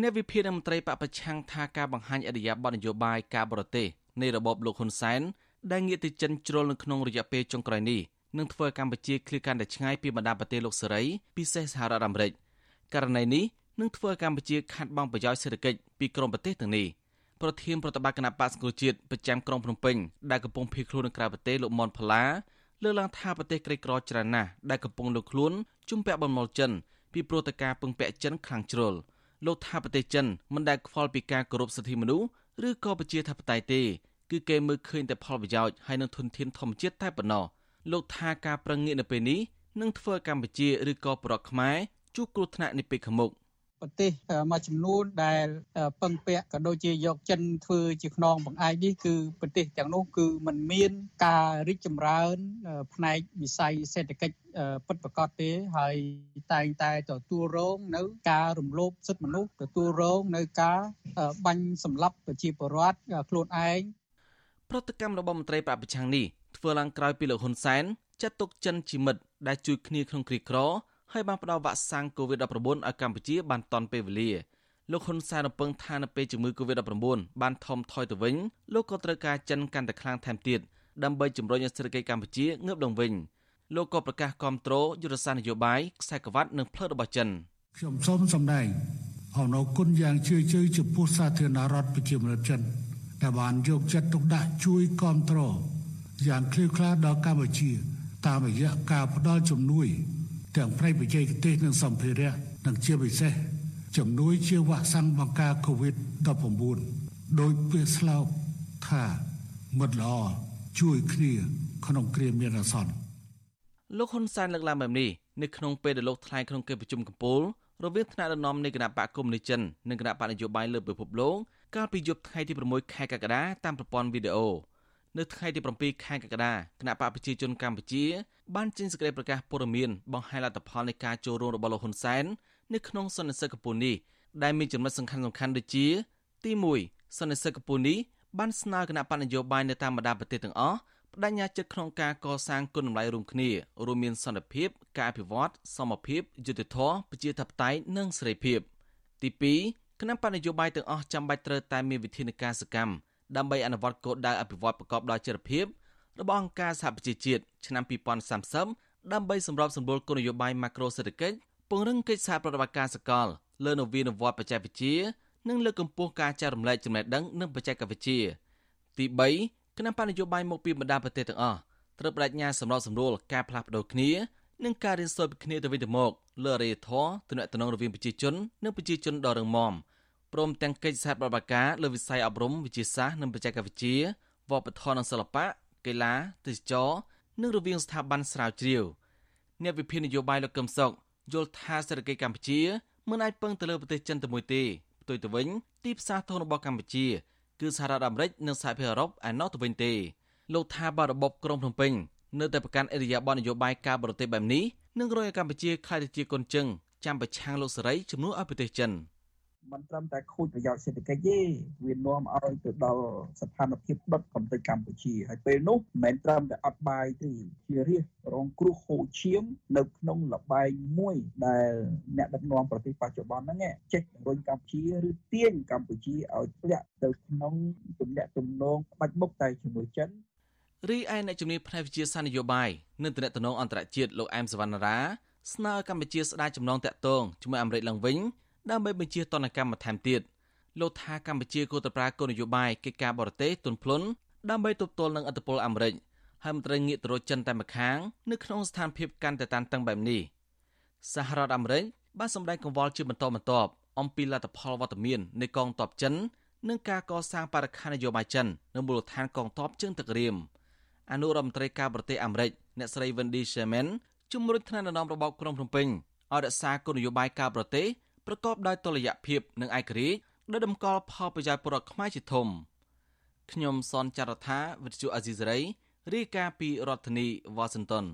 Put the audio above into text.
អ្នកវិភាគមន្ត្រីបពប្រឆាំងថាការបង្ហាញអរិយាប័ត្រនយោបាយការបរទេសនៃរបបលោកហ៊ុនសែនដែលងាកទៅចិនជ្រុលនៅក្នុងរយៈពេលចុងក្រោយនេះនឹងធ្វើឲ្យកម្ពុជាឃ្លាតកាន់តែឆ្ងាយពីបណ្ដាប្រទេសលោកសេរីពិសេសសហរដ្ឋអាមេរិកករណីនេះនឹងធ្វើឲ្យកម្ពុជាខាត់បង់ប្រយោជន៍សេដ្ឋកិច្ចពីក្រមប្រទេសទាំងនេះប្រធានប្រតិបត្តិគណៈបក្សសង្គ្រោះជាតិប្រចាំក្រុងភ្នំពេញដែលកំពុងភៀសខ្លួននៅក្រៅប្រទេសលោកមុនផល្លាលើកឡើងថាប្រទេសក្រីក្រច្រើនណាស់ដែលកំពុងលើកខ្លួនជំពាក់បំណុលចិនពីព្រោះតែការពឹងពាក់ចិនខ្លាំងជ្រុល លោកថាប្រទេសចិនមិនដែលខ្វល់ពីការគោរពសិទ្ធិមនុស្សឬក៏ប្រជាធិបតេយ្យទេគឺគេមើលឃើញតែផលប្រយោជន៍ហើយនឹងធនធានធម្មជាតិតែប៉ុណ្ណោះលោកថាការប្រឹងងាកនៅពេលនេះនឹងធ្វើកម្ពុជាឬក៏ប្រទេសខ្មែរជួបគ្រោះថ្នាក់នាពេលខាងមុខ ប្រទេសមួយចំនួនដែលពឹងពាក់ក៏ដូចជាយកចិនធ្វើជាខ្នងបង្អែកនេះគឺប្រទេសទាំងនោះគឺมันមានការរីកចម្រើន ផ្នែកវិស័យសេដ្ឋកិច្ចពិតប្រាកដទេហើយតែងតែទទួលរងនៅការរំលោភសិទ្ធិមនុស្សទទួលរងនៅការបាញ់សម្លាប់ប្រជាពលរដ្ឋខ្លួនឯងប្រតិកម្មរបស់មន្ត្រីបពប្រឆាំងនេះធ្វើឡើងក្រោយពីលោកហ៊ុនសែនចាត់ទុកចិនជាមិត្តដែលជួយគ្នាក្នុងគ្រាក្រ ហើយបានផ្ដល់វ៉ាក់សាំង COVID-19 ឲ្យកម្ពុជាបានទាន់ពេលវេលាលោកហ៊ុនសែនរំពឹងថានៅពេលជំងឺ COVID-19 បានថមថយទៅវិញលោកក៏ត្រូវការចិនកាន់តែខ្លាំងថែមទៀតដើម្បីជំរុញសេដ្ឋកិច្ចកម្ពុជាងើបឡើងវិញលោកក៏ប្រកាសគ្រប់គ្រងយុទ្ធសាស្ត្រនយោបាយខ្សែក្រវ៉ាត់និងផ្លូវរបស់ចិនខ្ញុំសូមសម្ដែងអំណរគុណយ៉ាងជ្រាលជ្រៅចំពោះសាធារណរដ្ឋប្រជាមានិតចិនដែលបានយកចិត្តទុកដាក់ជួយគ្រប់គ្រងយ៉ាងឃ្លាវខ្លាដល់កម្ពុជា តាមរយៈការផ្ដល់ជំនួយ ទាំងផ្នែកបច្ចេកទេសនិងសម្ភារៈនិងជាពិសេសជំនួយជាវ៉ាក់សាំងបង្ការ COVID-19 ដោយពាក្យស្លោកថាមិត្តល្អជួយគ្នាក្នុងគ្រាមានអាសន្នលោកហ៊ុនសែនលើកឡើងបែបនេះនៅក្នុងពេលដែលលោកថ្លែងក្នុងកិច្ចប្រជុំកំពូលរវាងថ្នាក់ដឹកនាំនៃគណៈបកកុម្មុយនីចិននិងគណៈបកនយោបាយលើពិភពលោកកាលពីយប់ថ្ងៃទី6ខែកក្កដាតាមប្រព័ន្ធវីដេអូ នៅថ្ងៃទី7ខែកក្កដាគណៈបកប្រជាជនកម្ពុជាបានចេញសេចក្តីប្រកាសព័ត៌មានបង្ហាញលទ្ធផលនៃការចូលរួមរបស់លោកហ៊ុនសែននៅក្នុងសន្និសីទកំពូលនេះដែលមានចំណុចសំខាន់ៗដូចជា ទី1សន្និសីទកំពូលនេះបានស្នើគណៈបណ្ឌនយោបាយនៅតាមបណ្ដាប្រទេសទាំងអស់បដិញ្ញាចិត្តក្នុងការកសាងគុណតម្លៃរួមគ្នារួមមានសន្តិភាព ការអភិវឌ្ឍសមភាពយុត្តិធម៌ប្រជាធិបតេយ្យនិងសេរីភាព ទី2គណៈបណ្ឌនយោបាយទាំងអស់ចាំបាច់ត្រូវតែមានវិធានការសកម្ម ដើម្បីអនុវត្តគោលដៅអភិវឌ្ឍប្រកបដោយចីរភាពរបស់អង្គការសហប្រជាជាតិឆ្នាំ2030ដើម្បីសម្របសម្រួលគោលនយោបាយម៉ាក្រូសេដ្ឋកិច្ចពង្រឹងកិច្ចសហប្រតិបត្តិការសកលលើនវានុវត្តន៍បច្ចេកវិទ្យានិងលើកកម្ពស់ការចែករំលែកចំណេះដឹងនិងបច្ចេកវិទ្យាទី3គណៈបញ្ញយោបាយមកពីបណ្ដាប្រទេសទាំងអស់ត្រូវបដិញ្ញាសម្របសម្រួលការផ្លាស់ប្ដូរគ្នានិងការរៀនសូត្រពីគ្នាទៅវិញទៅមកលើអរិយធម៌ទំនាក់ទំនងរវាងប្រជាជននិងប្រជាជនដ៏រឹងមាំ ព្រមទាំងកិច្ចសហប្រតិបត្តិការលើវិស័យអប់រំវិទ្យាសាស្ត្រនិងបច្ចេកវិទ្យាវប្បធម៌និងសិល្បៈកីឡាទេសចរនិងរវាងស្ថាប័នស្រាវជ្រាវអ្នកវិភាគនយោបាយលោកកឹមសុខយល់ថាសេដ្ឋកិច្ចកម្ពុជាមិនអាចពឹងទៅលើប្រទេសចិនតែមួយទេផ្ទុយទៅវិញទីផ្សារធំរបស់កម្ពុជាគឺសហរដ្ឋអាមេរិកនិងសហភាពអឺរ៉ុបឯណោះទៅវិញទេលោកថាបើរបបក្រុងភ្នំពេញនៅតែប្រកាន់អរិយាប័ត្រនយោបាយការបរទេសបែបនេះនឹងរយឲ្យកម្ពុជាខ្លាយទៅជាកូនជឹងចាំប្រឆាំងលោកសេរីជំនួសឲ្យប្រទេសចិន។ មិនត្រឹមតែខូចប្រយោជន៍សេដ្ឋកិច្ចទេវានាំឲ្យទៅដល់ស្ថានភាពដុតកំទេចកម្ពុជាហើយពេលនោះមិនមែនត្រឹមតែអត់បាយទេជារាជរងគ្រោះហូរឈាមនៅក្នុងលបែងមួយដែលអ្នកដឹកនាំប្រទេសបច្ចុប្បន្នហ្នឹងចេះរុញកម្ពុជាឬទាញកម្ពុជាឲ្យធ្លាក់ទៅក្នុងទំនាក់ទំនងបាច់មុខតែជាមួយចិនរីឯអ្នកជំនាញផ្នែកវិទ្យាសាស្ត្រនយោបាយនិងទំនាក់ទំនងអន្តរជាតិលោកអែមសវណ្ណារាស្នើកម្ពុជាស្ដារចំណងតាក់ទងជាមួយអាមេរិកឡើងវិញ ដើម្បីបញ្ជាទណ្ឌកម្មបន្ថែមទៀតលោកថាកម្ពុជាគួរតែប្រើគោលនយោបាយកិច្ចការបរទេសទុនភ្លុនដើម្បីទប់ទល់នឹងឥទ្ធិពលអាមេរិកហើយមិនត្រូវងាកទៅរកចិនតែម្ខាងនៅក្នុងស្ថានភាពកាន់តែតានតឹងបែបនេះសហរដ្ឋអាមេរិកបានសម្ដែងកង្វល់ជាបន្តបន្ទាប់អំពីលទ្ធផលវត្តមាននៃកងទ័ពចិននិងការកសាងបរិខាននយោបាយចិននៅមូលដ្ឋានកងទ័ពជើងទឹករៀមអនុរដ្ឋមន្ត្រីការបរទេសអាមេរិកអ្នកស្រី Wendy Sherman ជំរុញថ្នាក់ដឹកនាំរបបក្រុងភ្នំពេញឲ្យរក្សាគោលនយោបាយការបរទេស ប្រកបដោយតុល្យភាពនិងឯករាជ្យដែលតម្កល់ផលប្រយោជន៍ប្រជាពលរដ្ឋខ្មែរជាធំខ្ញុំសនចាររថាវិទ្យុអាស៊ីសេរីរាយការណ៍ពីរដ្ឋធានីវ៉ាស៊ីនតោន